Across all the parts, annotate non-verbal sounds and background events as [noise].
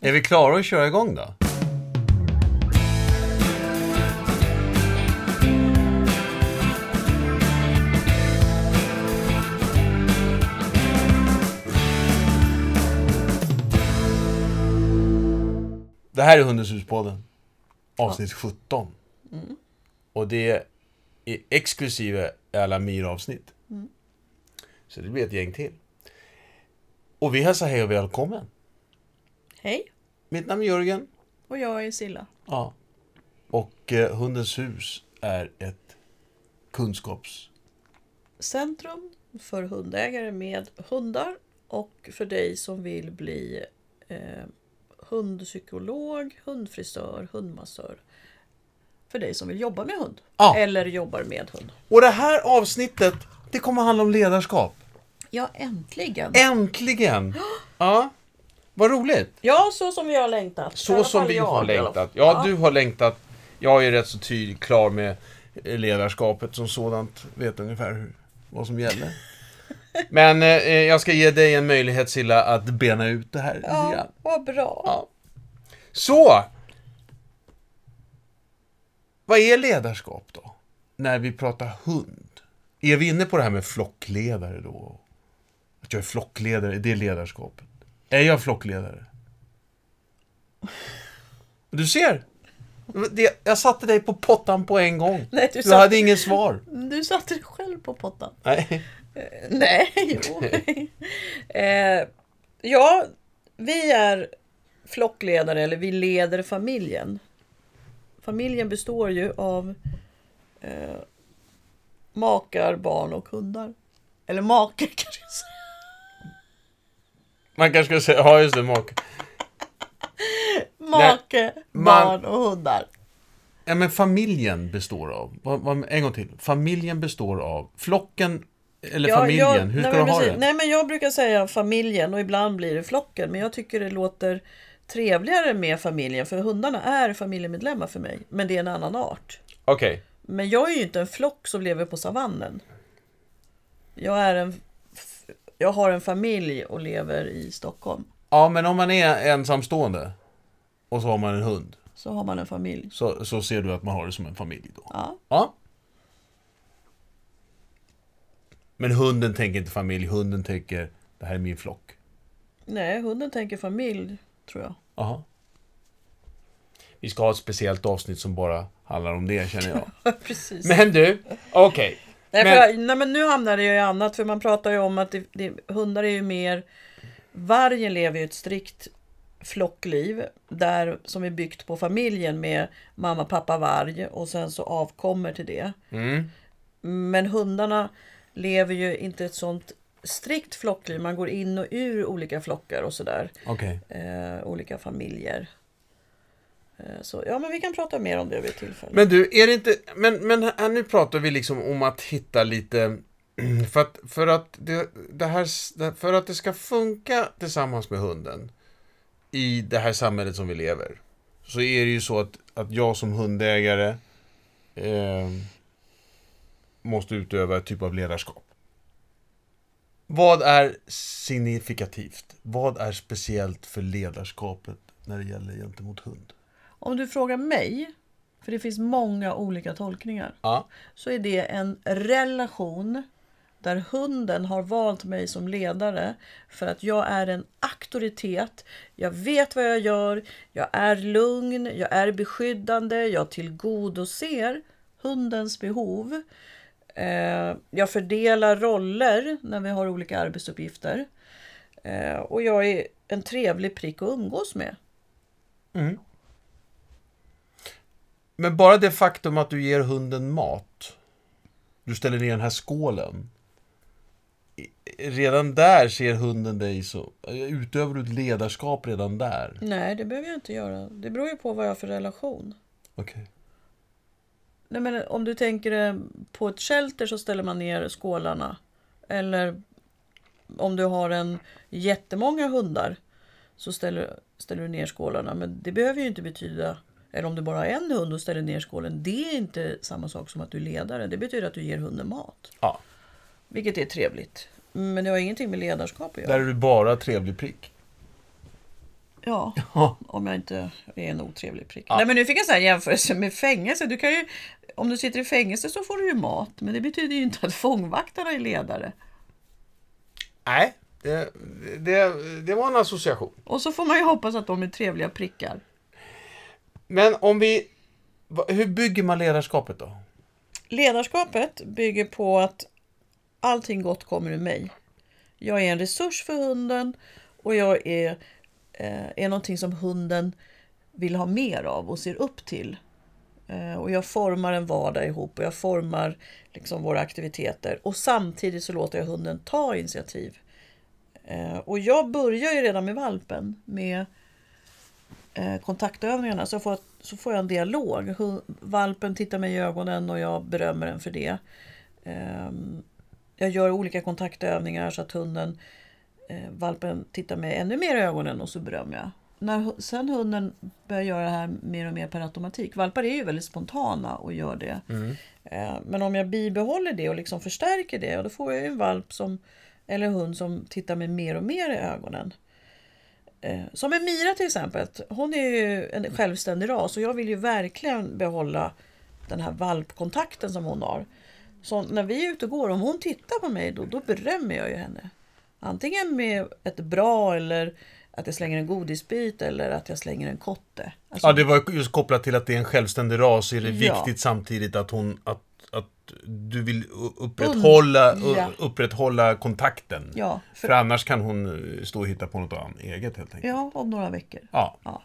Är vi klara att köra igång då? Det här är Hundens huspodden. Avsnitt 17. Och det är exklusive alla myravsnitt. Så det blir ett gäng till. Och vi hälsar hej och välkommen. Hej, Mitt namn är Jörgen. och jag är Silla. Ja. Och eh, Hundens hus är ett kunskaps... Centrum för hundägare med hundar och för dig som vill bli eh, hundpsykolog, hundfrisör, hundmassör. För dig som vill jobba med hund. Ja. Eller jobbar med hund. Och det här avsnittet, det kommer handla om ledarskap. Ja, äntligen! Äntligen! [gasps] Ja, vad roligt. Ja, så som vi har längtat. Så som vi jag, har längtat. fall. Ja, du har längtat. Jag är rätt så tydlig, klar med ledarskapet som sådant. Vet ungefär hur, vad som gäller. [laughs] Men eh, jag ska ge dig en möjlighet Silla att bena ut det här Ja, vad bra. Ja. Så! Vad är ledarskap då? När vi pratar hund. Är vi inne på det här med flockledare då? Att jag är flockledare, det är ledarskapet. Är jag flockledare? Du ser! Det, jag satte dig på pottan på en gång. Nej, du du satt- hade ingen svar. Du satte dig själv på pottan. Nej. Nej, [laughs] jo. eh, ja, vi är flockledare, eller vi leder familjen. Familjen består ju av eh, makar, barn och hundar. Eller make [laughs] kanske jag säga. Man kanske ska säga, ja just det, make. Make, man- barn och hundar. Ja, men familjen består av, en gång till. Familjen består av, flocken eller Ja, familjen, jag- hur nej, ska men du ha precis. det? Nej, men jag brukar säga familjen och ibland blir det flocken. Men jag tycker det låter trevligare med familjen. För hundarna är familjemedlemmar för mig. Men det är en annan art. Okej, Men jag är ju inte en flock som lever på savannen. Jag är en... Jag har en familj och lever i Stockholm. ja men om man är ensamstående och så har man en hund, Så har man en familj. så, så ser du att man har det som en familj då? Ja. Ja. Men hunden tänker inte familj, hunden tänker, det här är min flock. Nej, hunden tänker familj, tror jag. Aha. Vi ska ha ett speciellt avsnitt som bara handlar om det känner jag. [laughs] Precis. Men du, okej. Nej, Men- jag, nej, men nu hamnar det ju i annat. För man pratar ju om att det, det, hundar är ju mer... Vargen lever ju ett strikt flockliv. Där, som är byggt på familjen med mamma, pappa, varg. Och sen så avkommer till det. Mm. Men hundarna lever ju inte ett sånt strikt flockliv. Man går in och ur olika flockar och sådär. Okej. Eh, olika familjer. Eh, så ja, men vi kan prata mer om det vid tillfälle. Men du, är det inte... Men, men här, nu pratar vi liksom om att hitta lite... [clears throat] För att, för, att det, det här, för att det ska funka tillsammans med hunden i det här samhället som vi lever så är det ju så att, att jag som hundägare eh, måste utöva ett typ av ledarskap. Vad är signifikativt? Vad är speciellt för ledarskapet när det gäller gentemot hund? Om du frågar mig, för det finns många olika tolkningar, Ja. så är det en relation där hunden har valt mig som ledare för att jag är en auktoritet. Jag vet vad jag gör, jag är lugn, jag är beskyddande, jag tillgodoser hundens behov. Eh, Jag fördelar roller när vi har olika arbetsuppgifter. Eh, Och jag är en trevlig prick att umgås med. Men bara det faktum att du ger hunden mat. Du ställer ner den här skålen. Redan där ser hunden dig så... Utövar du ett ledarskap redan där? Nej, det behöver jag inte göra. Det beror ju på vad jag har för relation. Okej. Nej, men om du tänker eh, på ett shelter så ställer man ner skålarna. Eller om du har en jättemånga hundar så ställer, ställer du ner skålarna. Men det behöver ju inte betyda, eller om du bara har en hund och ställer ner skålen, det är inte samma sak som att du är ledare. Det betyder att du ger hunden mat. Ja. Vilket är trevligt. Men det har ingenting med ledarskap att göra. Där är du bara trevlig prick. Ja, Ja. om jag inte är en otrevlig prick. Nej, men nu fick jag här jämförelse med fängelse. Du kan ju, om du sitter i fängelse så får du ju mat, men det betyder ju inte att fångvaktarna är ledare. Nej, det, det, det var en association. Och så får man ju hoppas att de är trevliga prickar. Men om vi... Hur bygger man ledarskapet då? Ledarskapet bygger på att allting gott kommer ur mig. Jag är en resurs för hunden och jag är, eh, är någonting som hunden vill ha mer av och ser upp till. Eh, och jag formar en vardag ihop och jag formar liksom våra aktiviteter. Och samtidigt så låter jag hunden ta initiativ. Eh, och jag börjar ju redan med valpen med eh, kontaktövningarna så får, jag, så får jag en dialog. Valpen tittar mig i ögonen och jag berömmer den för det. Ehm, jag gör olika kontaktövningar så att hunden, eh, valpen tittar mig ännu mer i ögonen och så berömmer jag. När sen hunden börjar göra det här mer och mer per automatik. Valpar är ju väldigt spontana och gör det. Eh, Men om jag bibehåller det och liksom förstärker det, då får jag en valp som, eller hund som tittar mig mer och mer i ögonen. Eh, Som en Mira till exempel. Hon är ju en självständig ras och jag vill ju verkligen behålla den här valpkontakten som hon har. Så när vi är ute och går, om hon tittar på mig då, då berömmer jag ju henne. Antingen med ett bra eller att jag slänger en godisbit eller att jag slänger en kotte. Alltså, Ja, det var just kopplat till att det är en självständig ras, är det Ja. viktigt samtidigt att hon... Att, att du vill upprätthålla, ja. upprätthålla kontakten. ja, För för, annars kan hon eh, stå och hitta på något annat eget helt enkelt. ja, om några veckor. Ja. Ja.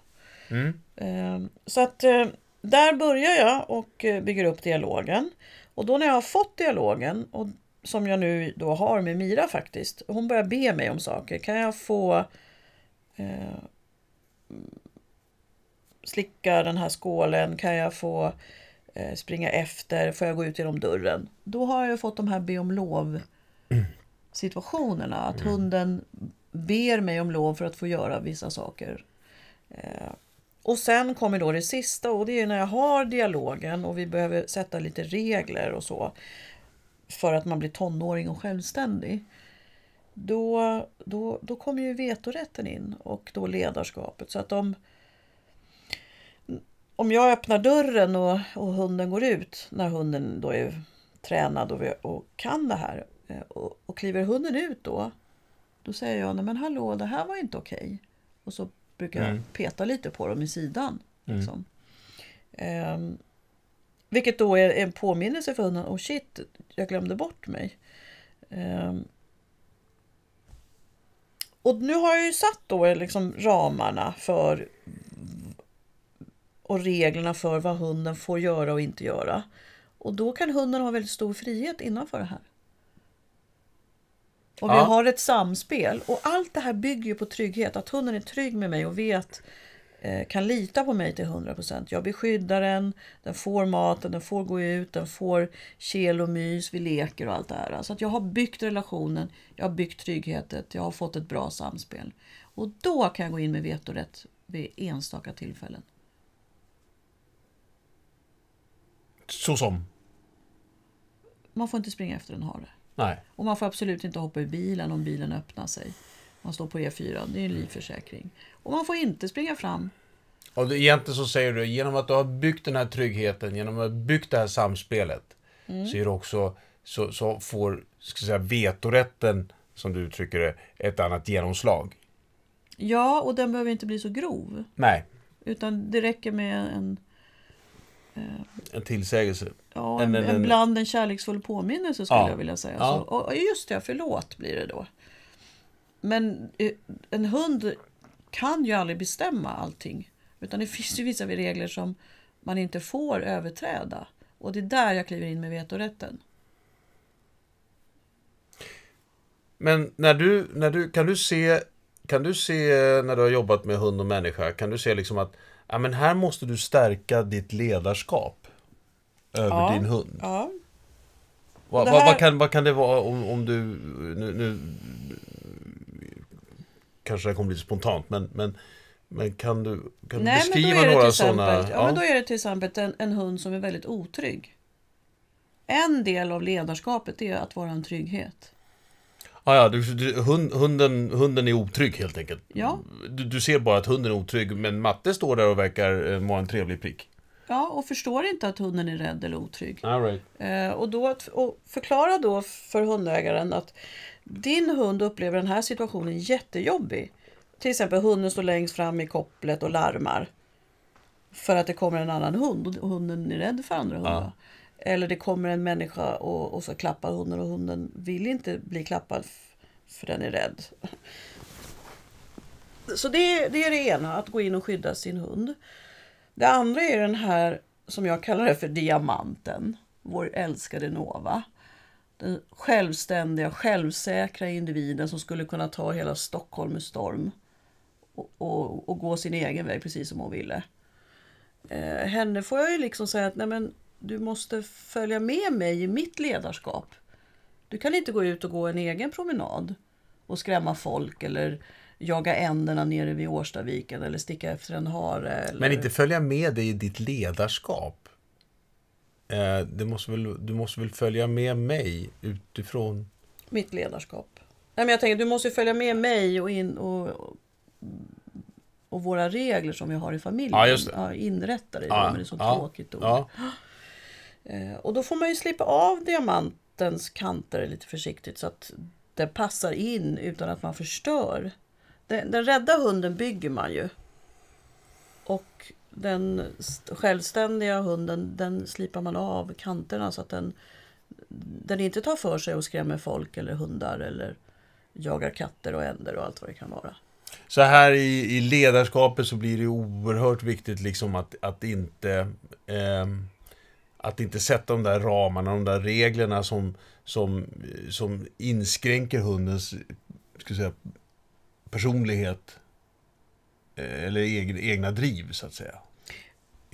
Mm. Eh, Så att eh, där börjar jag och eh, bygger upp dialogen. Och då när jag har fått dialogen, och som jag nu då har med Mira faktiskt. Hon börjar be mig om saker. Kan jag få eh, slicka den här skålen? Kan jag få springa efter? Får jag gå ut genom dörren? Då har jag fått de här be om lov situationerna. Att hunden ber mig om lov för att få göra vissa saker. Eh, och sen kommer då det sista och det är när jag har dialogen och vi behöver sätta lite regler och så. För att man blir tonåring och självständig. Då, då, då kommer ju vetorätten in och då ledarskapet. Så att om, om jag öppnar dörren och, och hunden går ut när hunden då är tränad och, och kan det här. eh, Och, och kliver hunden ut då, då säger jag nej men hallå det här var inte okej. Och så brukar jag Mm. peta lite på dem i sidan. Mm. Liksom. Ehm, vilket då är en påminnelse för hunden. Oh shit, jag glömde bort mig. Ehm, och nu har jag ju satt då liksom ramarna för och reglerna för vad hunden får göra och inte göra. Och då kan hunden ha väldigt stor frihet innanför det här. Och vi Ja. har ett samspel. Och allt det här bygger ju på trygghet. Att hunden är trygg med mig och vet, eh, kan lita på mig till 100%. Jag beskyddar den, den får maten, den får gå ut, den får kel och mys, vi leker och allt det här. Så att jag har byggt relationen, jag har byggt tryggheten, jag har fått ett bra samspel. Och då kan jag gå in med vetorätt vid enstaka tillfällen. Så som? Man får inte springa efter en hare. Nej. Och man får absolut inte hoppa ur bilen om bilen öppnar sig. Man står på E4, det är en livförsäkring. Och man får inte springa fram. Och det, egentligen så säger du, genom att du har byggt den här tryggheten, genom att du har byggt det här samspelet, Mm. så är också, så, så får, ska säga, vetorätten, som du uttrycker det, ett annat genomslag. Ja, och den behöver inte bli så grov. Nej, Utan det räcker med en, en tillsägelse. ja, En- en, en- bland en kärleksfull påminnelse skulle Ja. jag vilja säga. Ja. Så, och just det, förlåt blir det då. Men eh, en hund kan ju aldrig bestämma allting. Utan det finns ju vissa regler som man inte får överträda. Och det är där jag kliver in med vetorätten. Men när du, när du, kan du se, kan du se när du har jobbat med hund och människa, kan du se liksom att, ja men här måste du stärka ditt ledarskap över Ja. din hund? Ja, Vad, här- vad, kan, vad kan det vara om, om du... Nu, nu kanske det kommer lite spontant, men, men, men kan du, kan du Nej, beskriva några sådana... ja, men då är det till exempel en, en hund som är väldigt otrygg. En del av ledarskapet är att vara en trygghet. Ah, ja, du, du, hund, hunden, hunden är otrygg helt enkelt. Ja. Du, du ser bara att hunden är otrygg, men Matte står där och verkar eh, vara en trevlig prick. Ja, och förstår inte att hunden är rädd eller otrygg. All right. Eh, och, då, och förklara då för hundägaren att din hund upplever den här situationen jättejobbig. Till exempel hunden står längst fram i kopplet och larmar. För att det kommer en annan hund och hunden är rädd för andra hundar. Eller det kommer en människa och, och så klappar hunden och hunden vill inte bli klappad för den är rädd. Så det, det är det ena, att gå in och skydda sin hund. Det andra är den här som jag kallar det för diamanten. Vår älskade Nova. Den självständiga, självsäkra individen som skulle kunna ta hela Stockholm med storm. Och, och, och gå sin egen väg precis som hon ville. Eh, henne får jag ju liksom säga att nej men, du måste följa med mig i mitt ledarskap. Du kan inte gå ut och gå en egen promenad och skrämma folk eller jaga änderna nere vid Årstaviken eller sticka efter en hare. Eller... Men inte följa med dig i ditt ledarskap. Eh, måste väl, du måste väl följa med mig utifrån... Mitt ledarskap. Nej, men jag tänker, du måste följa med mig och, in, och, och våra regler som vi har i familjen. Ja, just det. Ja, inrättade i Ja, det är så ja, tråkigt ord. Ja, Eh, och då får man ju slipa av diamantens kanter lite försiktigt så att det passar in utan att man förstör. Den, den rädda hunden bygger man ju. Och den självständiga hunden den slipar man av kanterna så att den, den inte tar för sig och skrämmer folk eller hundar eller jagar katter och änder och allt vad det kan vara. Så här i, i ledarskapet så blir det oerhört viktigt liksom att, att inte eh att inte sätta de där ramarna, de där reglerna som, som, som inskränker hundens ska säga, personlighet eh, eller egna driv så att säga.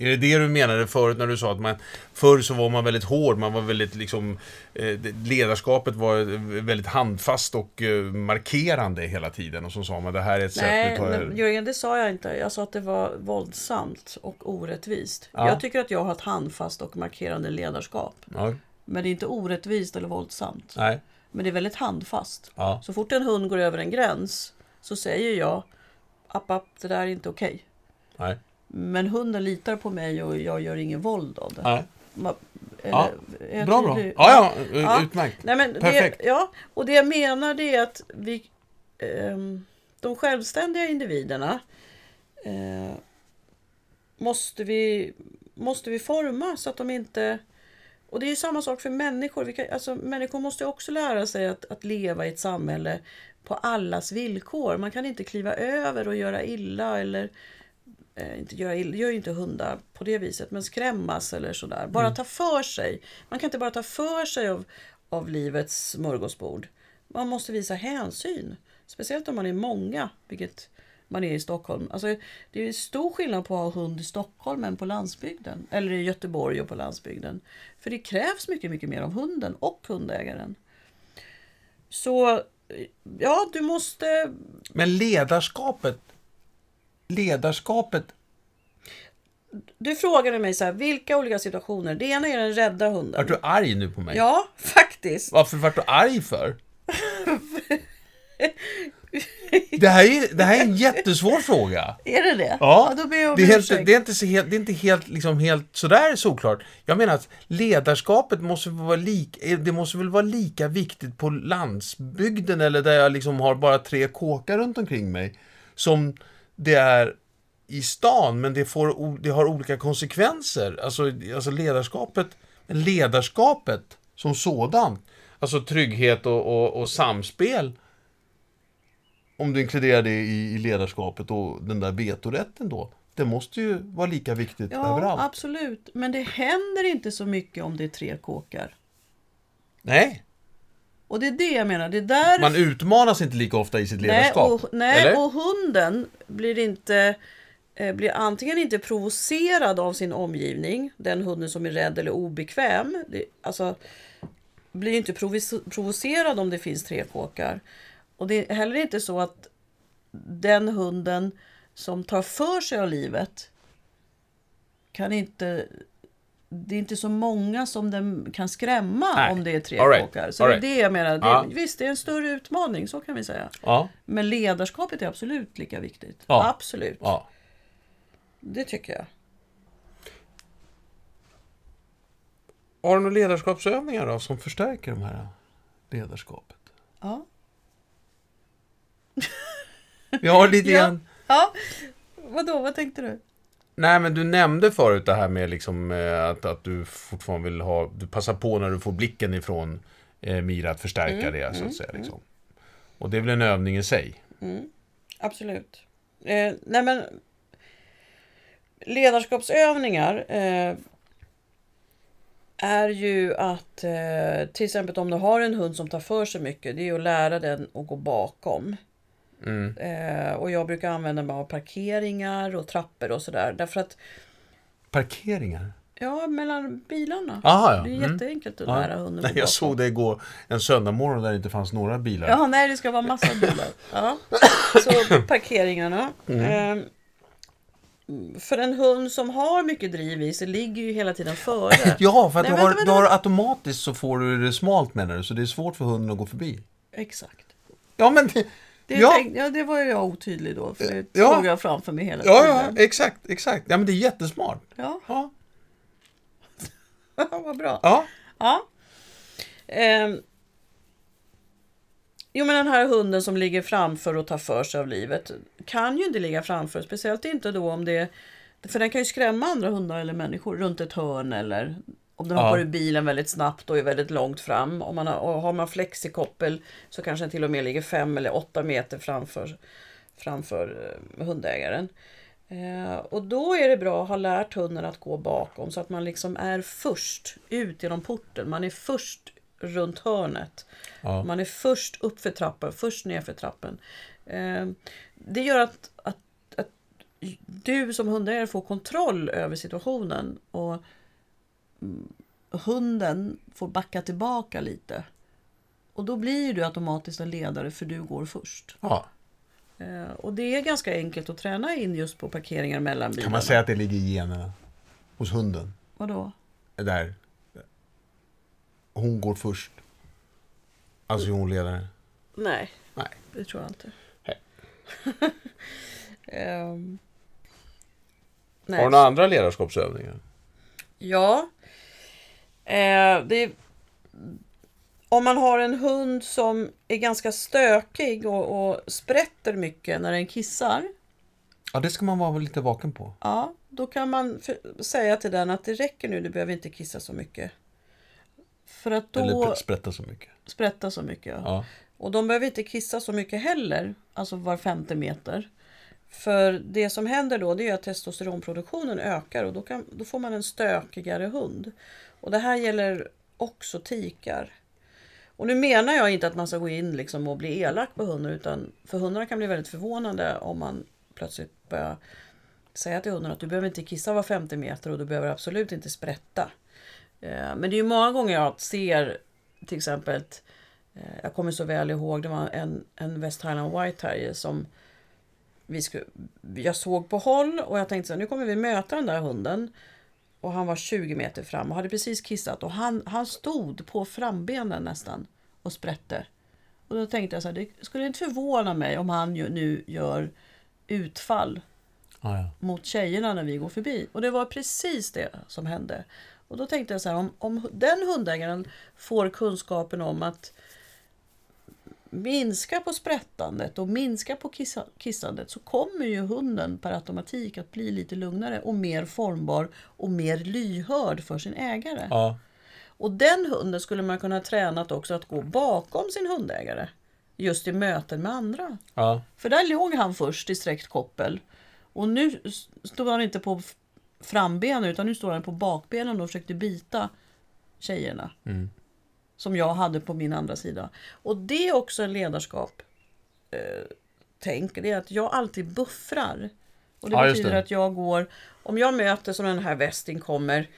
Är det det du menade förut när du sa att man förr så var man väldigt hård, man var väldigt liksom eh, ledarskapet var väldigt handfast och eh, markerande hela tiden och så sa man det här är ett sätt Nej, tar jag... men Jörgen, det sa jag inte. Jag sa att det var våldsamt och orättvist. Ja. Jag tycker att jag har ett handfast och markerande ledarskap. Ja, Men det är inte orättvist eller våldsamt. nej, Men det är väldigt handfast. ja, Så fort en hund går över en gräns så säger jag app, app, det där är inte okej. nej, Men hunden litar på mig och jag gör ingen våld av det. nej. Ma- Ja, Bra, bra. Ja, ja, Ja. utmärkt. Nej, men Perfekt. Det, ja, och det jag menar det är att vi, ehm, de självständiga individerna eh, måste, vi, måste vi forma så att de inte... Och det är ju samma sak för människor. Vi kan, alltså, människor måste också lära sig att, att leva i ett samhälle på allas villkor. Man kan inte kliva över och göra illa eller eh, inte göra illa, gör ju inte hundar på det viset, men skrämmas eller sådär. Bara ta för sig. Man kan inte bara ta för sig av, av livets smörgåsbord. Man måste visa hänsyn. Speciellt om man är många, vilket man är i Stockholm. Alltså, det är stor skillnad på att ha hund i Stockholm än på landsbygden. Eller i Göteborg och på landsbygden. För det krävs mycket, mycket mer av hunden och hundägaren. Så ja, du måste Men ledarskapet, ledarskapet, Du frågade mig så här, vilka olika situationer? Det ena är den rädda hunden. vart du arg nu på mig? Ja, faktiskt. Varför vart du arg för? [laughs] Det här, är, det här är en jättesvår fråga. Är det det? Ja, då ber jag om det, är helt, det är inte, så helt, det är inte helt, liksom, helt sådär såklart. Jag menar att ledarskapet måste vara, lik, eh, det måste väl vara lika viktigt på landsbygden eller där jag liksom har bara tre kåkar runt omkring mig som det är i stan, men det, får, det har olika konsekvenser. Alltså, alltså ledarskapet, ledarskapet som sådant, alltså trygghet och, och, och samspel om du inkluderar det i, i ledarskapet och den där vetorätten då. Det måste ju vara lika viktigt Ja, överallt. absolut. Men det händer inte så mycket om det är tre kåkar. Nej, Och det är det jag menar. Det är där... man utmanas inte lika ofta i sitt nej, ledarskap. och, nej eller? och hunden blir inte... eh, Blir antingen inte provocerad av sin omgivning, den hunden som är rädd eller obekväm. Det, alltså, blir inte provocerad om det finns tre kåkar. Och det är heller inte så att den hunden som tar för sig av livet kan inte det är inte så många som den kan skrämma Nej. om det är tre right. kåkar. Så det är det jag menar. Det, Ja. Visst, det är en större utmaning, så kan vi säga. Ja. Men ledarskapet är absolut lika viktigt. Ja. Absolut. Det tycker jag. Har du några ledarskapsövningar då som förstärker de här ledarskapet? Ja. Vi har lite grann... ja. Vadå, vad tänkte du? Nej, men du nämnde förut det här med liksom, eh, att, att du fortfarande vill ha... Du passar på när du får blicken ifrån eh, Mira att förstärka Mm, det, så att säga. Liksom. Och det är väl en övning i sig? Absolut. Eh, nej men ledarskapsövningar eh, är ju att eh, till exempel om du har en hund som tar för sig mycket, det är ju att lära den att gå bakom. Mm. Eh, och jag brukar använda mig av parkeringar och trappor och sådär. Därför att, Parkeringar? ja, mellan bilarna. Aha, ja. Det är Mm. jätteenkelt att Ja. lära hunden Nej, gå jag såg det igår en söndagmorgon där det inte fanns några bilar. Ja, nej, det ska vara massa bilar. [laughs] Ja. Så parkeringarna. Mm. Eh, för en hund som har mycket driv i sig ligger ju hela tiden före. [laughs] Ja, för att Nej, du, har, vänta, du har automatiskt så får du det smalt menar du, så det är svårt för hunden att gå förbi. Exakt. Ja, men det, Det, ja, tänk, ja, det var jag otydlig då, för det Ja. såg jag framför mig hela ja, ja, tiden. exakt, exakt. Ja, men det är jättesmart. Ja, Ja, [laughs] vad bra. ja. Ja. Ehm. Jo men den här hunden som ligger framför och tar för sig av livet kan ju inte ligga framför, speciellt inte då om det för den kan ju skrämma andra hundar eller människor runt ett hörn eller om den Ja. hoppar ur bilen väldigt snabbt och är väldigt långt fram. Om man har, och har man flexikoppel så kanske den till och med ligger fem eller åtta meter framför, framför eh, hundägaren. Eh, och då är det bra att ha lärt hunden att gå bakom så att man liksom är först ut genom porten. Man är först runt hörnet. Ja. Man är först upp för trappan, först ner för trappen. Eh, det gör att, att, att du som hundägare får kontroll över situationen och hunden får backa tillbaka lite. Och då blir du automatiskt en ledare för du går först. ja. Eh, och det är ganska enkelt att träna in just på parkeringar mellan bilarna. Kan man säga att det ligger i generna? Hos hunden? Vadå? Där. Hon går först. Alltså är hon ledare. Nej, Nej. det tror jag inte. [laughs] Ehm, Har du några andra ledarskapsövningar? Ja. Eh, det är, om man har en hund som är ganska stökig och, och sprätter mycket när den kissar. Ja, det ska man vara lite vaken på. Ja, då kan man för, säga till den att det räcker nu, du behöver inte kissa så mycket. För att då Eller sprätta så mycket. sprätta så mycket. Ja. Ja. Och de behöver inte kissa så mycket heller, alltså var femte meter. För det som händer då det är att testosteronproduktionen ökar och då, kan, då får man en stökigare hund. Och det här gäller också tikar. Och nu menar jag inte att man ska gå in liksom och bli elak på hunden utan för hundarna kan bli väldigt förvånande om man plötsligt börjar säga till hunden att du behöver inte kissa var 50 meter och du behöver absolut inte sprätta. Eh, men det är ju många gånger jag ser till exempel eh, Jag kommer så väl ihåg, det var en, en West Highland White Terrier som vi skulle, jag såg på håll och jag tänkte så här, nu kommer vi möta den där hunden. Och han var 20 meter fram och hade precis kissat och han, han stod på frambenen nästan och sprätte. Och då tänkte jag så här, det skulle inte förvåna mig om han ju nu gör utfall Ja, ja. mot tjejerna när vi går förbi. Och det var precis det som hände. Och då tänkte jag så här, om, om den hundägaren får kunskapen om att minska på sprättandet och minska på kissa, kissandet så kommer ju hunden per automatik att bli lite lugnare och mer formbar och mer lyhörd för sin ägare. ja. Och den hunden skulle man kunna träna också att gå bakom sin hundägare. Just i möten med andra. ja. För där låg han först i sträckt koppel. Och nu stod han inte på frambenen utan nu står han på bakbenen och försökte bita tjejerna. Mm. Som jag hade på min andra sida. Och det är också en ledarskap. Eh, tänk, det är att jag alltid buffrar. Och det Ja, betyder det. att jag går, om jag möter som den här västing kommer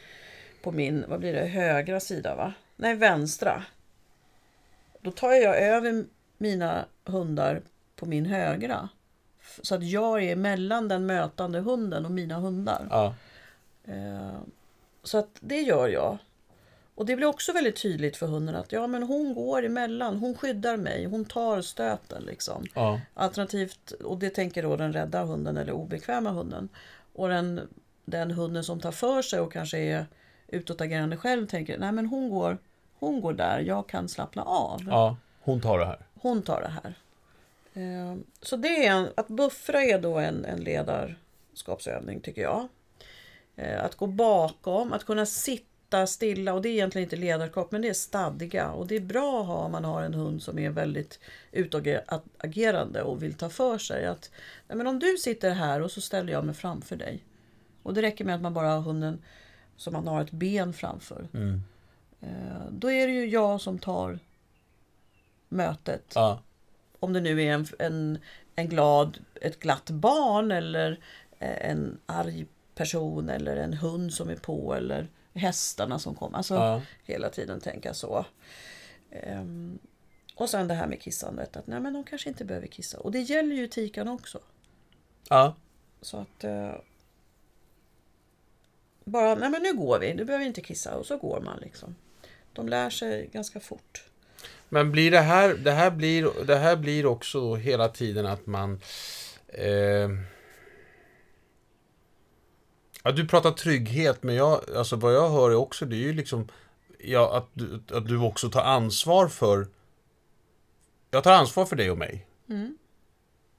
på min, vad blir det, högra sida va? Nej, vänstra. Då tar jag över mina hundar på min högra. Så att jag är mellan den mötande hunden och mina hundar. ja. Eh, så att det gör jag. Och det blir också väldigt tydligt för hunden att ja, men hon går emellan, hon skyddar mig, hon tar stöten liksom. Ja. Alternativt, och det tänker då den rädda hunden eller obekväma hunden. Och den, den hunden som tar för sig och kanske är utåtagerande själv tänker nej men hon går, hon går där, jag kan slappna av. ja. Hon tar det här. Hon tar det här. Eh, Så det är en, att buffra är då en, en ledarskapsövning tycker jag. Eh, Att gå bakom, att kunna sitta stilla och det är egentligen inte ledarskap men det är stadga och det är bra att ha om man har en hund som är väldigt utagerande och vill ta för sig. Att, nej men om du sitter här och så ställer jag mig framför dig. Och det räcker med att man bara har hunden som man har ett ben framför. Mm. Eh, Då är det ju jag som tar mötet. Ja. Om det nu är en, en, en glad, ett glatt barn eller eh, en arg person eller en hund som är på eller hästarna som kommer. Alltså Ja. hela tiden tänka så. Ehm, och sen det här med kissandet. Att nej men de kanske inte behöver kissa. Och det gäller ju tikan också. Ja. Så att eh, bara, nej men nu går vi, du behöver inte kissa och så går man liksom. De lär sig ganska fort. Men blir det här, det här blir, det här blir också hela tiden att man... Eh, ja, du pratar trygghet, men jag, alltså vad jag hör är också, det är ju liksom ja, att, du, att du också tar ansvar för... Jag tar ansvar för dig och mig. Mm.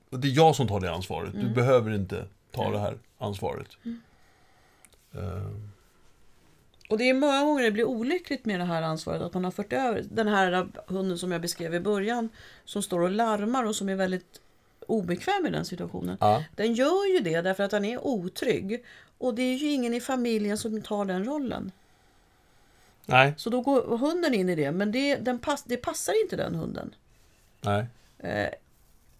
Och det är jag som tar det ansvaret. Du behöver inte ta det här ansvaret. Eh, Och det är många gånger det blir olyckligt med det här ansvaret att man har fört över den här hunden som jag beskrev i början som står och larmar och som är väldigt obekväm i den situationen. ja. Den gör ju det därför att den är otrygg och det är ju ingen i familjen som tar den rollen. Nej, Så då går hunden in i det men det, den pass, det passar inte den hunden. nej. Eh,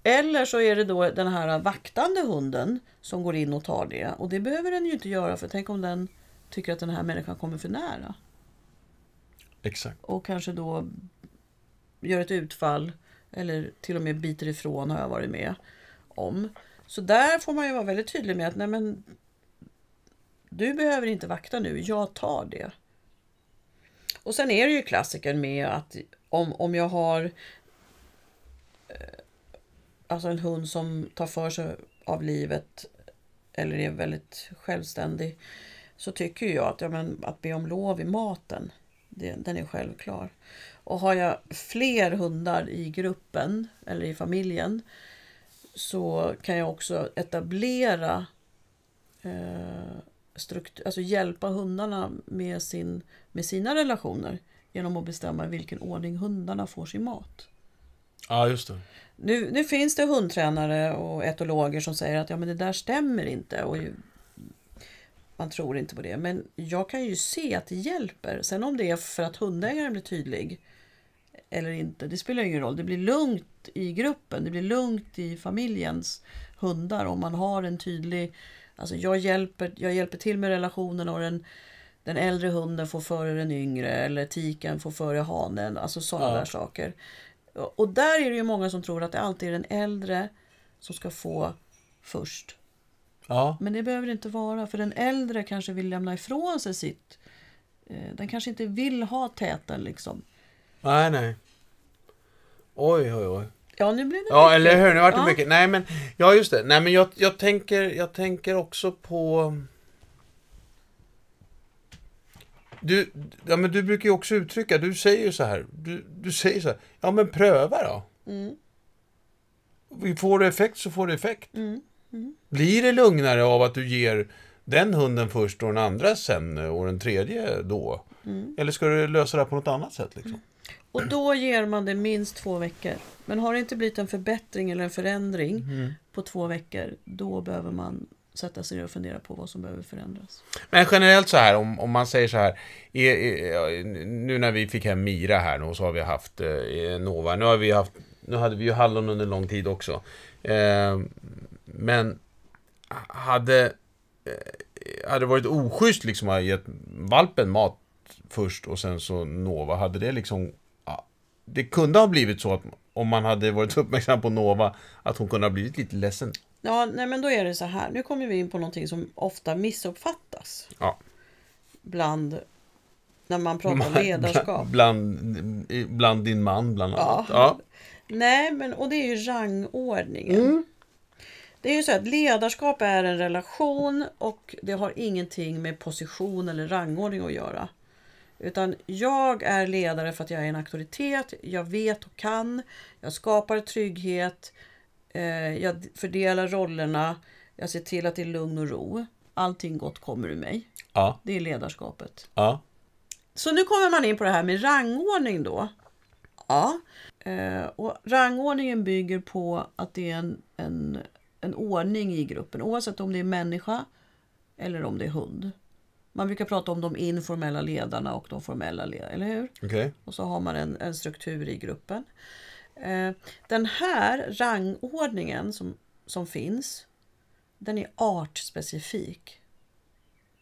Eller så är det då den här vaktande hunden som går in och tar det. Och det behöver den ju inte göra för tänk om den tycker att den här människan kommer för nära. Exakt. och kanske då gör ett utfall eller till och med biter ifrån har jag varit med om. Så där får man ju vara väldigt tydlig med att nej men du behöver inte vakta nu, jag tar det. Och sen är det ju klassikern med att om, om jag har eh, alltså en hund som tar för sig av livet eller är väldigt självständig så tycker jag att, ja, men, att be om lov i maten det, den är självklar. Och har jag fler hundar i gruppen eller i familjen så kan jag också etablera eh, struktur, alltså hjälpa hundarna med, sin, med sina relationer genom att bestämma i vilken ordning hundarna får sin mat. Ja, just det. Nu, nu finns det hundtränare och etologer som säger att ja, men det där stämmer inte. Och ju, man tror inte på det. Men jag kan ju se att det hjälper. Sen om det är för att hundägaren blir tydlig eller inte, det spelar ingen roll. Det blir lugnt i gruppen, det blir lugnt i familjens hundar om man har en tydlig... Alltså jag hjälper, jag hjälper till med relationen och den, den äldre hunden får före den yngre eller tiken får före hanen. Alltså sådana Ja. där saker. Och där är det ju många som tror att det alltid är den äldre som ska få först. Ja, Men det behöver det inte vara, för den äldre kanske vill lämna ifrån sig sitt. eh, Den kanske inte vill ha täten liksom. nej, nej. Oj, oj, oj. Ja, nu blev det Ja, mycket. eller hur? Nu vart det Ja. mycket. Nej, men, ja just det. Nej, men jag, jag, tänker, jag tänker också på... Du, ja, men du brukar ju också uttrycka, du säger ju så här, du, du säger så här, ja men pröva då. Mm. Vi Får det effekt så får det effekt. Mm. Blir det lugnare av att du ger den hunden först och den andra sen och den tredje då? Mm. Eller ska du lösa det här på något annat sätt liksom? Och då ger man det minst två veckor. Men har det inte blivit en förbättring eller en förändring Mm. på två veckor, då behöver man sätta sig ner och fundera på vad som behöver förändras. Men generellt så här, om, om man säger så här, i, i, nu när vi fick hem Mira här nu, och så har vi haft eh, Nova, nu har vi haft, nu hade vi ju Hallon under lång tid också. Eh, men hade, eh, hade det varit oschysst liksom att ha gett valpen mat först och sen så Nova, hade det liksom, det kunde ha blivit så att om man hade varit [laughs] uppmärksam på Nova, att hon kunde ha blivit lite ledsen. Ja, nej men då är det så här. Nu kommer vi in på någonting som ofta missuppfattas. Ja. bland när man pratar [laughs] ledarskap. Bland, bland din man, bland annat. Ja. Ja. Nej, men och det är ju rangordningen. Mm. Det är ju så att ledarskap är en relation och det har ingenting med position eller rangordning att göra. Utan jag är ledare för att jag är en auktoritet, jag vet och kan, jag skapar trygghet, eh, jag fördelar rollerna, jag ser till att det är lugn och ro. Allting gott kommer ur mig. Ja. Det är ledarskapet. Ja. Så nu kommer man in på det här med rangordning då. Ja. Eh, och rangordningen bygger på att det är en, en, en ordning i gruppen oavsett om det är människa eller om det är hund. Man brukar prata om de informella ledarna och de formella ledarna, eller hur? Okej. Och så har man en, en struktur i gruppen. Eh, den här rangordningen som, som finns, den är artspecifik.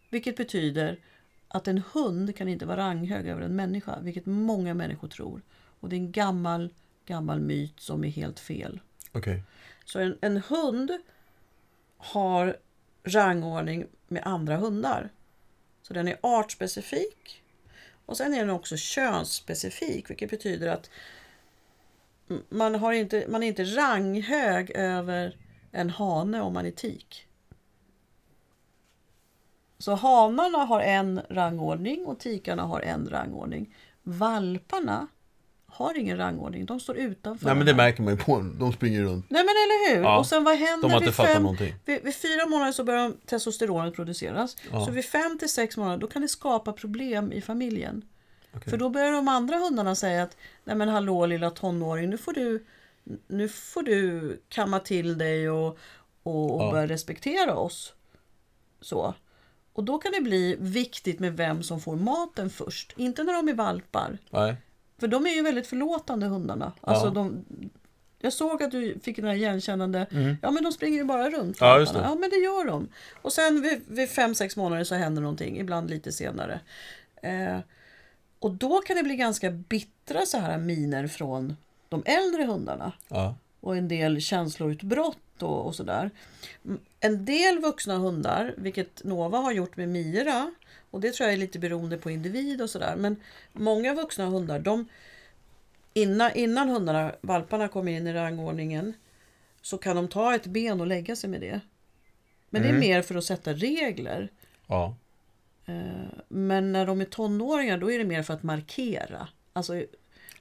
Vilket betyder att en hund kan inte vara ranghög över en människa, vilket många människor tror. Och det är en gammal, gammal myt som är helt fel. Okej. Så en, en hund har rangordning med andra hundar. Så den är artspecifik. Och sen är den också könsspecifik, vilket betyder att man, har inte, man är inte ranghög över en hane om man är tik. Så hanarna har en rangordning och tikarna har en rangordning. Valparna har ingen rangordning, de står utanför. Nej men det märker man ju på. De springer runt. Nej men eller hur? Ja, och sen vad händer de har inte vid, fattat fem, någonting. vid, vid fyra månader så börjar testosteronet produceras. Ja. Så vid fem till sex månader då kan det skapa problem i familjen. Okej. För då börjar de andra hundarna säga att Nej men hallå lilla tonåring nu får du, nu får du kamma till dig och, och, och Ja. börja respektera oss. Så. Och då kan det bli viktigt med vem som får maten först. Inte när de är valpar. Nej. För de är ju väldigt förlåtande hundarna. Alltså Ja. de, jag såg att du fick den här igenkännande. Mm. Ja men de springer ju bara runt. Ja, just det. ja men det gör de. Och sen vid, vid fem, sex månader så händer någonting. Ibland lite senare. Eh, och då kan det bli ganska bittra så här miner från de äldre hundarna. Ja. Och en del känsloutbrott och, och sådär. Mm, En del vuxna hundar, vilket Nova har gjort med Mira. Och det tror jag är lite beroende på individ och sådär. Men många vuxna hundar, de innan, innan hundarna, valparna kommer in i rangordningen så kan de ta ett ben och lägga sig med det. Men det är mer för att sätta regler. Ja. Men när de är tonåringar då är det mer för att markera. Alltså,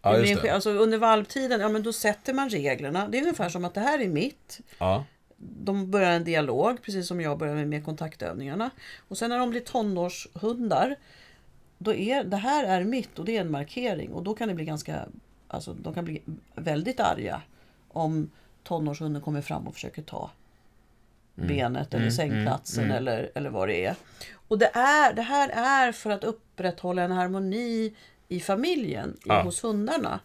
Ja, en alltså under valptiden, ja men då sätter man reglerna. Det är ungefär som att det här är mitt. Ja. De börjar en dialog, precis som jag börjar med, kontaktövningarna. Och sen när de blir tonårshundar, då är det här är mitt och det är en markering. Och då kan det bli ganska, alltså de kan bli väldigt arga om tonårshunden kommer fram och försöker ta benet eller sängplatsen eller, eller vad det är. Och det, är, det här är för att upprätthålla en harmoni i familjen, i, Ja. hos hundarna.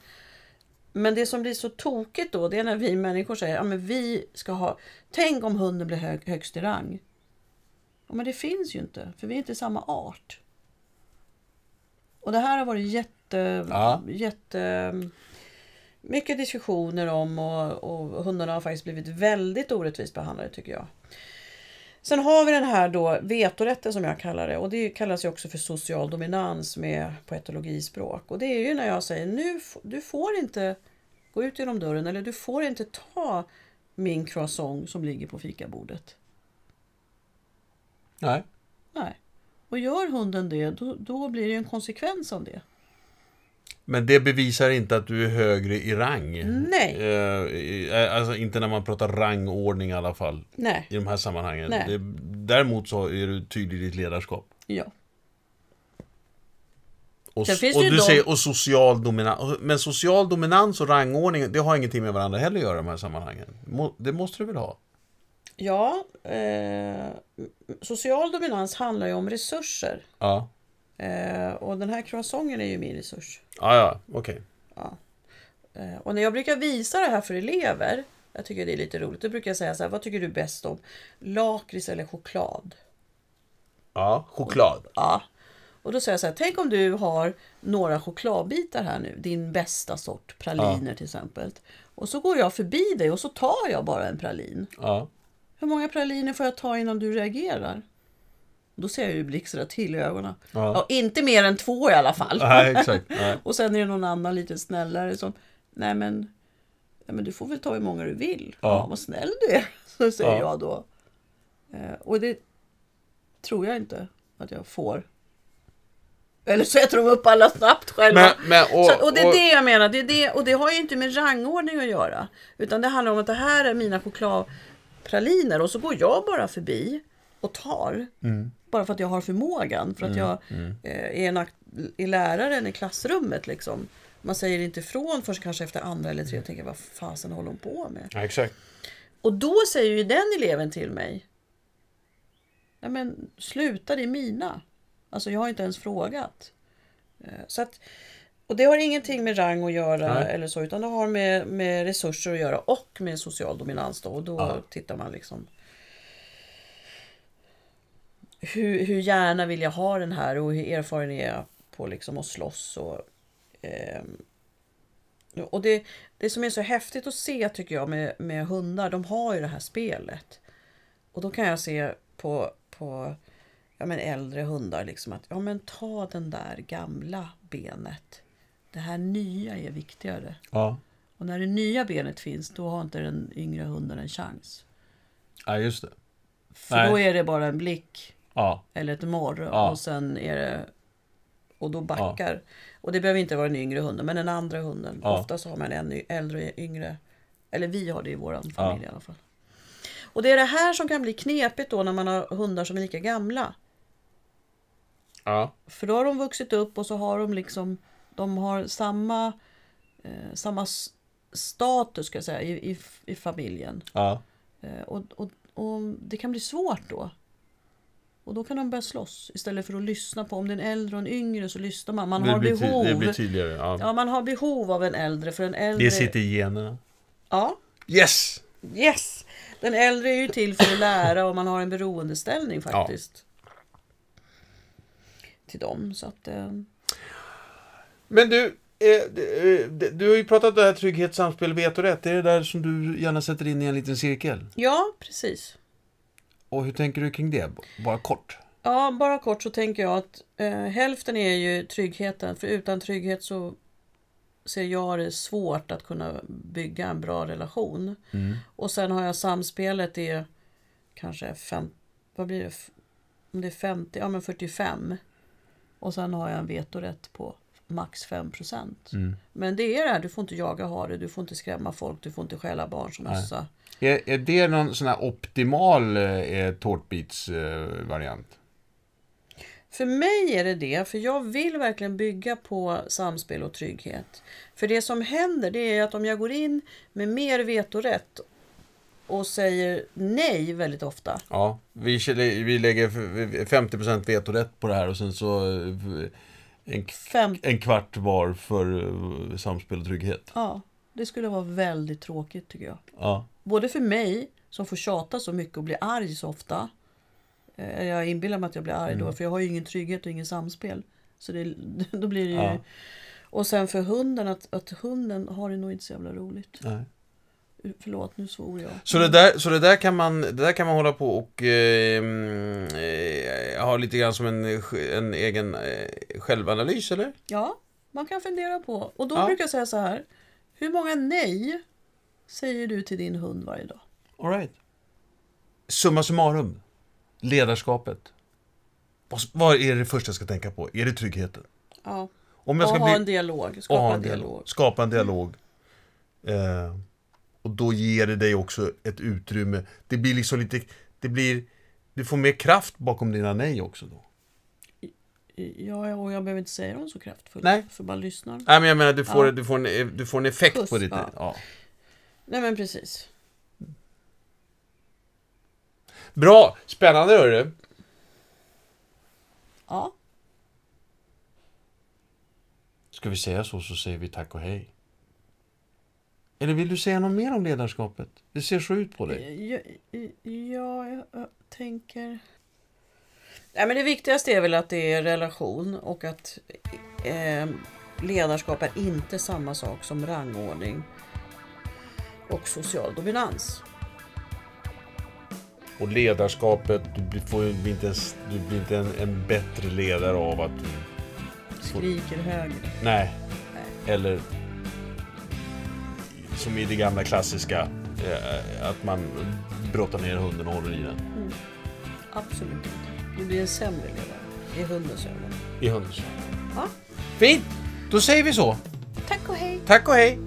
Men det som blir så tokigt då, det är när vi människor säger, ja men vi ska ha, tänk om hunden blir hög, högst i rang. Ja, men det finns ju inte, för vi är inte samma art. Och det här har varit jätte, Ja. jätte mycket diskussioner om och, och hundarna har faktiskt blivit väldigt orättvist behandlade tycker jag. Sen har vi den här då vetorätten som jag kallar det och det kallas ju också för social dominans med på etologispråk. Och det är ju när jag säger nu du får inte gå ut genom dörren eller du får inte ta min croissant som ligger på fikabordet. Nej. Nej. Och gör hunden det då, då blir det en konsekvens av det. Men det bevisar inte att du är högre i rang. Nej. Eh, eh, alltså inte när man pratar rangordning i alla fall. Nej. I de här sammanhangen. Nej. Det, däremot så är du tydlig i ditt ledarskap. Ja. Och, och du de- säger och social dominans. Men social dominans och rangordning, det har ingenting med varandra heller att göra i de här sammanhangen. Det måste du väl ha? Ja, eh, social dominans handlar ju om resurser. Ja. Eh, och den här croissanten är ju min resurs. Ja, ja, okej. Eh, och när jag brukar visa det här för elever, jag tycker det är lite roligt, då brukar jag säga så här, vad tycker du bäst om? Lakrits eller choklad? Ja, choklad. Ja. Och då säger jag så här, tänk om du har några chokladbitar här nu, din bästa sort, praliner till exempel. Och så går jag förbi dig och så tar jag bara en pralin. Ja. Hur många praliner får jag ta innan du reagerar? Då ser jag ju blixtra till i ögonen. Ja. Ja, inte mer än två i alla fall. Nej, exakt. [laughs] Nej. Och sen är det någon annan lite snällare som, nej men, nej men du får väl ta hur många du vill. Ja. Ja, vad snäll du är, [laughs] så säger Ja. jag då. Eh, och det tror jag inte att jag får. Eller så äter de upp alla snabbt själva. Men, men, och, så, och det är och, det jag menar, det är det, och det har ju inte med rangordning att göra. Utan det handlar om att det här är mina chokladpraliner och så går jag bara förbi och tar. Mm. Bara för att jag har förmågan, för att jag eh, är, en, är läraren i klassrummet. Liksom. Man säger inte ifrån först kanske efter andra eller tredje och tänker vad fasen håller hon på med? Ja, exakt. Och då säger ju den eleven till mig. Ja men sluta det är mina. Alltså jag har inte ens frågat. Eh, Så att, och det har ingenting med rang att göra Nej. eller så utan det har med, med resurser att göra och med social dominans då. Och då Ja. tittar man liksom. Hur, hur gärna vill jag ha den här och hur erfaren är jag på liksom att slåss och ehm, och det, det som är så häftigt att se tycker jag med, med hundar, de har ju det här spelet. Och då kan jag se på, på ja, men äldre hundar liksom att ja, men ta den där gamla benet. Det här nya är viktigare. Ja. Och när det nya benet finns då har inte den yngre hunden en chans. ja, just det. För Nej. då är det bara en blick Ja. eller ett morr Ja. och sen är det och då backar. Och det behöver inte vara den yngre hunden men den andra hunden. Ja. Ofta så har man en äldre och yngre. Eller vi har det i vår familj i alla fall. Och det är det här som kan bli knepigt då när man har hundar som är lika gamla. Ja. För då har de vuxit upp och så har de liksom de har samma eh, samma status ska jag säga i, i, i familjen. Ja. Eh, och, och, och det kan bli svårt då. Och då kan de börja slåss istället för att lyssna på om det är en äldre och en yngre så lyssnar man. Man Det har blir, behov. det blir tydligare. Ja. Ja, man har behov av en äldre för en äldre. Det sitter i generna. Ja, Yes! yes. Den äldre är ju till för att lära och man har en beroendeställning faktiskt. Till dem så att. Eh, Men du, eh, eh, du har ju pratat om det här trygghet, samspel, vetorätt. Det är det där som du gärna sätter in i en liten cirkel. ja, precis. Och hur tänker du kring det? Bara kort. Ja, bara kort så tänker jag att eh, hälften är ju tryggheten. För utan trygghet så ser jag det svårt att kunna bygga en bra relation. Och sen har jag samspelet är kanske fem, vad blir det? Om det är 50, ja men 45. Och sen har jag en vetorätt på max 5 procent. Men det är det här, du får inte jaga hare, du får inte skrämma folk, du får inte stjäla barns mössa. Är, är det någon sån här optimal eh, tårtbits-variant? För mig är det det, för jag vill verkligen bygga på samspel och trygghet. För det som händer det är att om jag går in med mer vetorätt och säger nej väldigt ofta. Ja, vi, vi lägger f- 50% vetorätt på det här och sen så eh, en, Fem, en kvart var för eh, samspel och trygghet. ja, det skulle vara väldigt tråkigt tycker jag. Ja, Både för mig som får tjata så mycket och bli arg så ofta. Eh, Jag inbillar mig att jag blir arg Mm. då för jag har ju ingen trygghet och ingen samspel. Så det, [laughs] då blir det ju... Ja. Och sen för hunden, att, att hunden har det nog inte så jävla roligt. nej. Förlåt, nu svor jag. Så det där, så det där, kan, man, det där kan man hålla på och eh, mm, eh, ha lite grann som en, en egen eh, självanalys, eller? Ja, man kan fundera på. Och då Ja. brukar jag säga så här. Hur många nej säger du till din hund varje dag? All right. Summa summarum. Ledarskapet. Vad, är det första jag ska tänka på? Är det tryggheten? Ja. Om jag Och ska ha bli... en dialog. och Skapa en dialog. Skapa en dialog. Eh, och då ger det dig också ett utrymme. Det blir liksom lite... Det blir... Du får mer kraft bakom dina nej också då. Ja, och jag behöver inte säga dem så kraftfullt. Nej. För bara lyssnar. Nej, men jag menar, du får, Ja. du får, en, du får en effekt Puss, på ditt... ja. Ja. Nej, men precis. Bra! Spännande, hörru. Ja. Ska vi säga så, så säger vi tack och hej. Eller vill du säga något mer om ledarskapet? Det ser så ut på dig. Ja, ja, jag, jag tänker... Nej, men det viktigaste är väl att det är relation och att eh, ledarskap är inte samma sak som rangordning och social dominans. Och ledarskapet, du blir, får, inte, ens, du blir inte en, en bättre ledare av att du... Skriker högre. Nej. Nej. Eller som i det gamla klassiska, eh, att man brottar ner hunden och håller i den. Absolut inte. Du blir en sämre ledare. I hundens ögon. I hundens Ja. Fint! Då säger vi så. Tack och hej! Tack och hej!